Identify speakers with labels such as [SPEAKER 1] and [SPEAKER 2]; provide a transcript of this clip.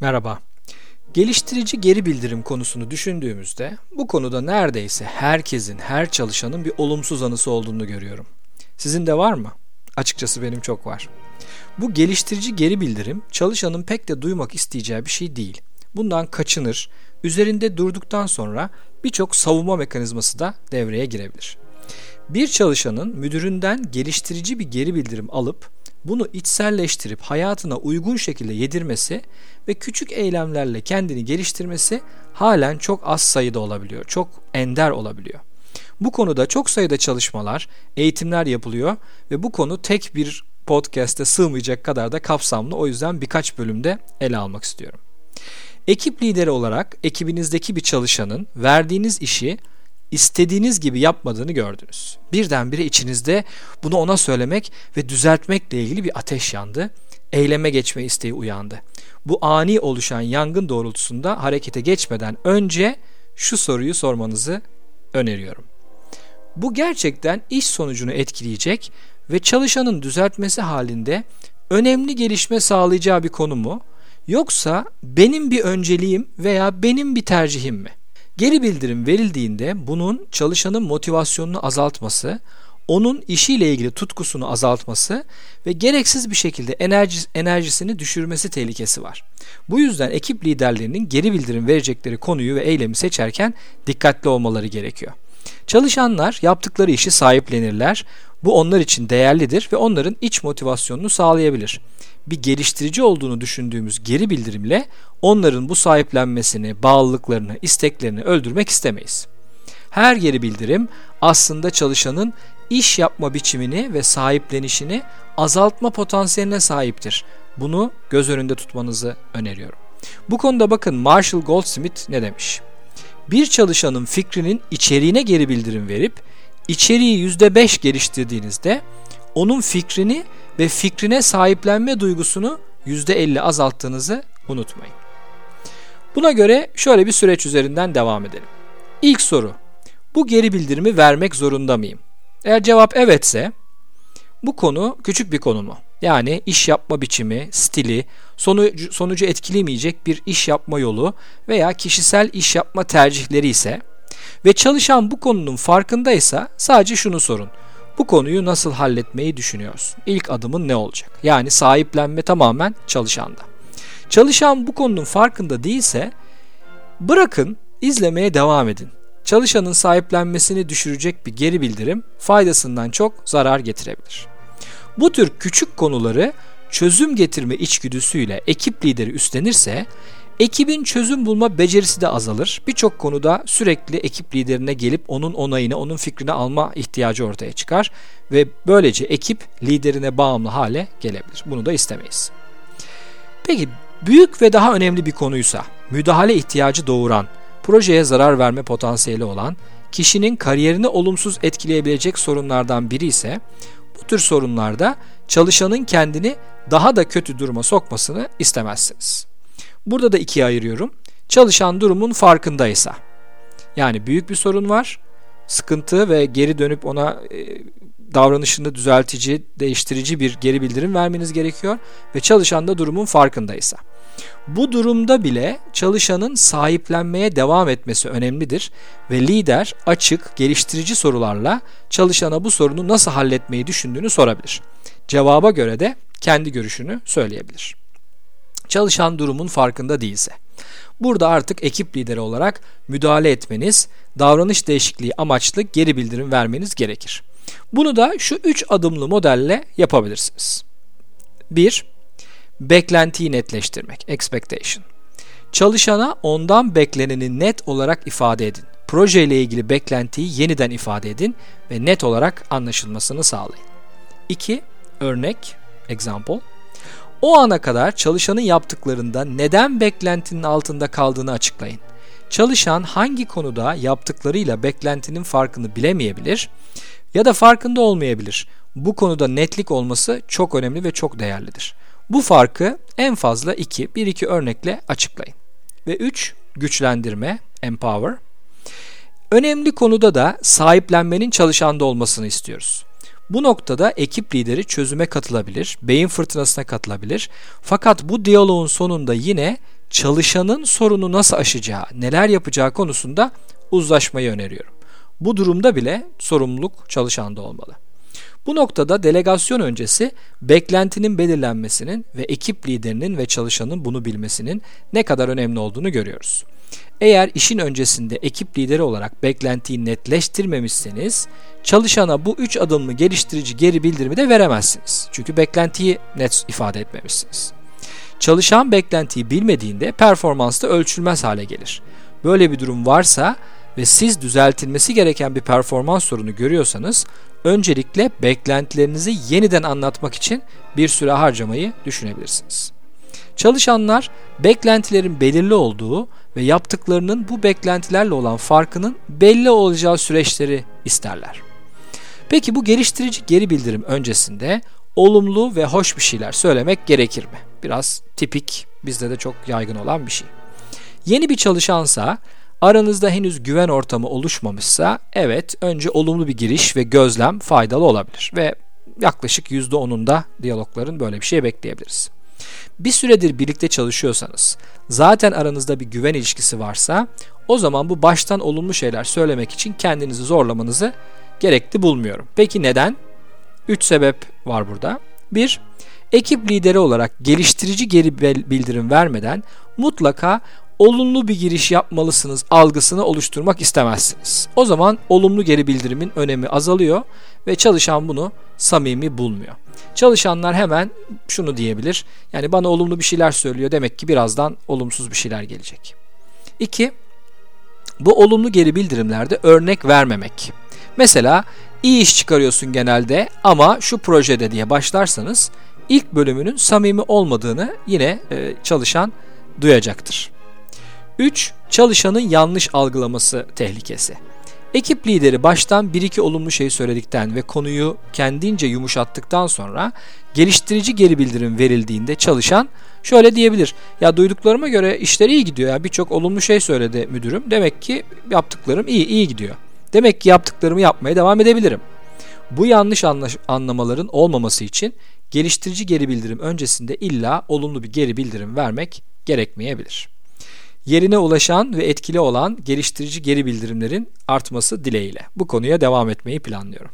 [SPEAKER 1] Merhaba. Geliştirici geri bildirim konusunu düşündüğümüzde bu konuda neredeyse herkesin, her çalışanın bir olumsuz anısı olduğunu görüyorum. Sizin de var mı? Açıkçası benim çok var. Bu geliştirici geri bildirim çalışanın pek de duymak isteyeceği bir şey değil. Bundan kaçınır, üzerinde durduktan sonra birçok savunma mekanizması da devreye girebilir. Bir çalışanın müdüründen geliştirici bir geri bildirim alıp bunu içselleştirip hayatına uygun şekilde yedirmesi ve küçük eylemlerle kendini geliştirmesi halen çok az sayıda olabiliyor. Çok ender olabiliyor. Bu konuda çok sayıda çalışmalar, eğitimler yapılıyor ve bu konu tek bir podcast'te sığmayacak kadar da kapsamlı. O yüzden birkaç bölümde ele almak istiyorum. Ekip lideri olarak ekibinizdeki bir çalışanın verdiğiniz işi istediğiniz gibi yapmadığını gördünüz. Birdenbire içinizde bunu ona söylemek ve düzeltmekle ilgili bir ateş yandı. Eyleme geçme isteği uyandı. Bu ani oluşan yangın doğrultusunda harekete geçmeden önce şu soruyu sormanızı öneriyorum. Bu gerçekten iş sonucunu etkileyecek ve çalışanın düzeltmesi halinde önemli gelişme sağlayacağı bir konu mu? Yoksa benim bir önceliğim veya benim bir tercihim mi? Geri bildirim verildiğinde bunun çalışanın motivasyonunu azaltması, onun işiyle ilgili tutkusunu azaltması ve gereksiz bir şekilde enerji, enerjisini düşürmesi tehlikesi var. Bu yüzden ekip liderlerinin geri bildirim verecekleri konuyu ve eylemi seçerken dikkatli olmaları gerekiyor. Çalışanlar yaptıkları işi sahiplenirler. Bu onlar için değerlidir ve onların iç motivasyonunu sağlayabilir. Bir geliştirici olduğunu düşündüğümüz geri bildirimle onların bu sahiplenmesini, bağlılıklarını, isteklerini öldürmek istemeyiz. Her geri bildirim aslında çalışanın iş yapma biçimini ve sahiplenişini azaltma potansiyeline sahiptir. Bunu göz önünde tutmanızı öneriyorum. Bu konuda bakın Marshall Goldsmith ne demiş? Bir çalışanın fikrinin içeriğine geri bildirim verip içeriği %5 geliştirdiğinizde onun fikrini ve fikrine sahiplenme duygusunu %50 azalttığınızı unutmayın. Buna göre şöyle bir süreç üzerinden devam edelim. İlk soru. Bu geri bildirimi vermek zorunda mıyım? Eğer cevap evetse bu konu küçük bir konu mu? Yani iş yapma biçimi, stili, sonucu, sonucu etkilemeyecek bir iş yapma yolu veya kişisel iş yapma tercihleri ise ve çalışan bu konunun farkındaysa sadece şunu sorun. Bu konuyu nasıl halletmeyi düşünüyorsun? İlk adımın ne olacak? Yani sahiplenme tamamen çalışanda. Çalışan bu konunun farkında değilse bırakın izlemeye devam edin. Çalışanın sahiplenmesini düşürecek bir geri bildirim faydasından çok zarar getirebilir. Bu tür küçük konuları çözüm getirme içgüdüsüyle ekip lideri üstlenirse ekibin çözüm bulma becerisi de azalır. Birçok konuda sürekli ekip liderine gelip onun onayını, onun fikrini alma ihtiyacı ortaya çıkar ve böylece ekip liderine bağımlı hale gelebilir. Bunu da istemeyiz. Peki büyük ve daha önemli bir konuysa müdahale ihtiyacı doğuran, projeye zarar verme potansiyeli olan, kişinin kariyerini olumsuz etkileyebilecek sorunlardan biri ise bu tür sorunlarda çalışanın kendini daha da kötü duruma sokmasını istemezsiniz. Burada da ikiye ayırıyorum. Çalışan durumun farkındaysa. Yani büyük bir sorun var. Sıkıntı ve geri dönüp ona e, davranışını düzeltici, değiştirici bir geri bildirim vermeniz gerekiyor ve çalışan da durumun farkındaysa. Bu durumda bile çalışanın sahiplenmeye devam etmesi önemlidir ve lider açık, geliştirici sorularla çalışana bu sorunu nasıl halletmeyi düşündüğünü sorabilir. Cevaba göre de kendi görüşünü söyleyebilir. Çalışan durumun farkında değilse. Burada artık ekip lideri olarak müdahale etmeniz, davranış değişikliği amaçlı geri bildirim vermeniz gerekir. Bunu da şu üç adımlı modelle yapabilirsiniz. 1. Beklentiyi netleştirmek, expectation. Çalışana ondan bekleneni net olarak ifade edin. Proje ile ilgili beklentiyi yeniden ifade edin ve net olarak anlaşılmasını sağlayın. 2. Örnek, example. O ana kadar çalışanın yaptıklarında neden beklentinin altında kaldığını açıklayın. Çalışan hangi konuda yaptıklarıyla beklentinin farkını bilemeyebilir ya da farkında olmayabilir. Bu konuda netlik olması çok önemli ve çok değerlidir. Bu farkı en fazla 2, 1-2 örnekle açıklayın. Ve 3. Güçlendirme, empower. Önemli konuda da sahiplenmenin çalışanda olmasını istiyoruz. Bu noktada ekip lideri çözüme katılabilir, beyin fırtınasına katılabilir. Fakat bu diyaloğun sonunda yine çalışanın sorunu nasıl aşacağı, neler yapacağı konusunda uzlaşmayı öneriyorum. Bu durumda bile sorumluluk çalışanda olmalı. Bu noktada delegasyon öncesi beklentinin belirlenmesinin ve ekip liderinin ve çalışanın bunu bilmesinin ne kadar önemli olduğunu görüyoruz. Eğer işin öncesinde ekip lideri olarak beklentiyi netleştirmemişseniz çalışana bu üç adımlı geliştirici geri bildirimi de veremezsiniz. Çünkü beklentiyi net ifade etmemişsiniz. Çalışan beklentiyi bilmediğinde performans da ölçülmez hale gelir. Böyle bir durum varsa ve siz düzeltilmesi gereken bir performans sorunu görüyorsanız öncelikle beklentilerinizi yeniden anlatmak için bir süre harcamayı düşünebilirsiniz. Çalışanlar beklentilerin belirli olduğu ve yaptıklarının bu beklentilerle olan farkının belli olacağı süreçleri isterler. Peki bu geliştirici geri bildirim öncesinde olumlu ve hoş bir şeyler söylemek gerekir mi? Biraz tipik, bizde de çok yaygın olan bir şey. Yeni bir çalışansa aranızda henüz güven ortamı oluşmamışsa evet önce olumlu bir giriş ve gözlem faydalı olabilir ve yaklaşık %10'unda diyalogların böyle bir şey bekleyebiliriz. Bir süredir birlikte çalışıyorsanız, zaten aranızda bir güven ilişkisi varsa o zaman bu baştan olumlu şeyler söylemek için kendinizi zorlamanızı gerekli bulmuyorum. Peki neden? 3 sebep var burada. 1. Ekip lideri olarak geliştirici geri bildirim vermeden mutlaka olumlu bir giriş yapmalısınız algısını oluşturmak istemezsiniz. O zaman olumlu geri bildirimin önemi azalıyor ve çalışan bunu samimi bulmuyor. Çalışanlar hemen şunu diyebilir. Yani bana olumlu bir şeyler söylüyor demek ki birazdan olumsuz bir şeyler gelecek. 2. Bu olumlu geri bildirimlerde örnek vermemek. Mesela iyi iş çıkarıyorsun genelde ama şu projede diye başlarsanız ilk bölümünün samimi olmadığını yine e, çalışan duyacaktır. 3. Çalışanın yanlış algılaması tehlikesi. Ekip lideri baştan bir iki olumlu şey söyledikten ve konuyu kendince yumuşattıktan sonra geliştirici geri bildirim verildiğinde çalışan şöyle diyebilir. Ya duyduklarıma göre işleri iyi gidiyor ya birçok olumlu şey söyledi müdürüm. Demek ki yaptıklarım iyi iyi gidiyor. Demek ki yaptıklarımı yapmaya devam edebilirim. Bu yanlış anlamaların olmaması için geliştirici geri bildirim öncesinde illa olumlu bir geri bildirim vermek gerekmeyebilir yerine ulaşan ve etkili olan geliştirici geri bildirimlerin artması dileğiyle. Bu konuya devam etmeyi planlıyorum.